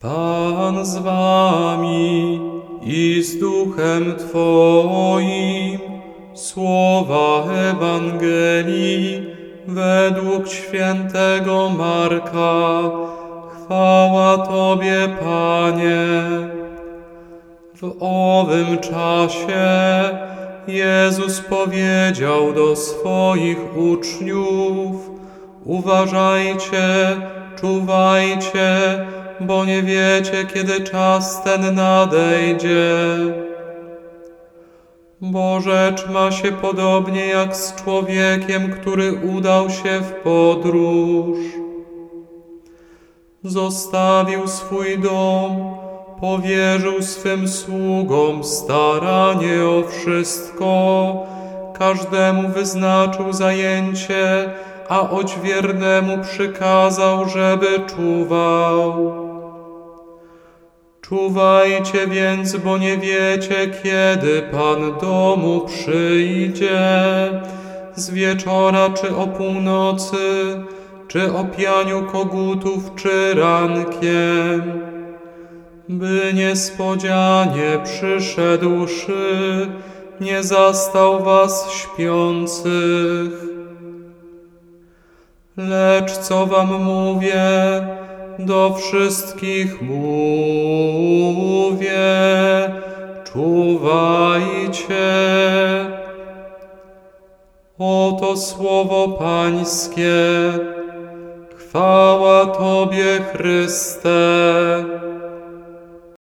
Pan z wami i z duchem Twoim. Słowa Ewangelii według świętego Marka. Chwała Tobie, Panie. W owym czasie Jezus powiedział do swoich uczniów: Uważajcie, czuwajcie, bo nie wiecie, kiedy czas ten nadejdzie. Bo rzecz ma się podobnie jak z człowiekiem, który udał się w podróż. Zostawił swój dom, powierzył swym sługom staranie o wszystko, każdemu wyznaczył zajęcie, a odźwiernemu przykazał, żeby czuwał. Czuwajcie więc, bo nie wiecie, kiedy Pan domu przyjdzie, z wieczora czy o północy, czy o pianiu kogutów, czy rankiem, by niespodzianie przyszedłszy, nie zastał was śpiących. Lecz co wam mówię, do wszystkich mówię, czuwajcie. Oto słowo Pańskie. Chwała Tobie, Chryste.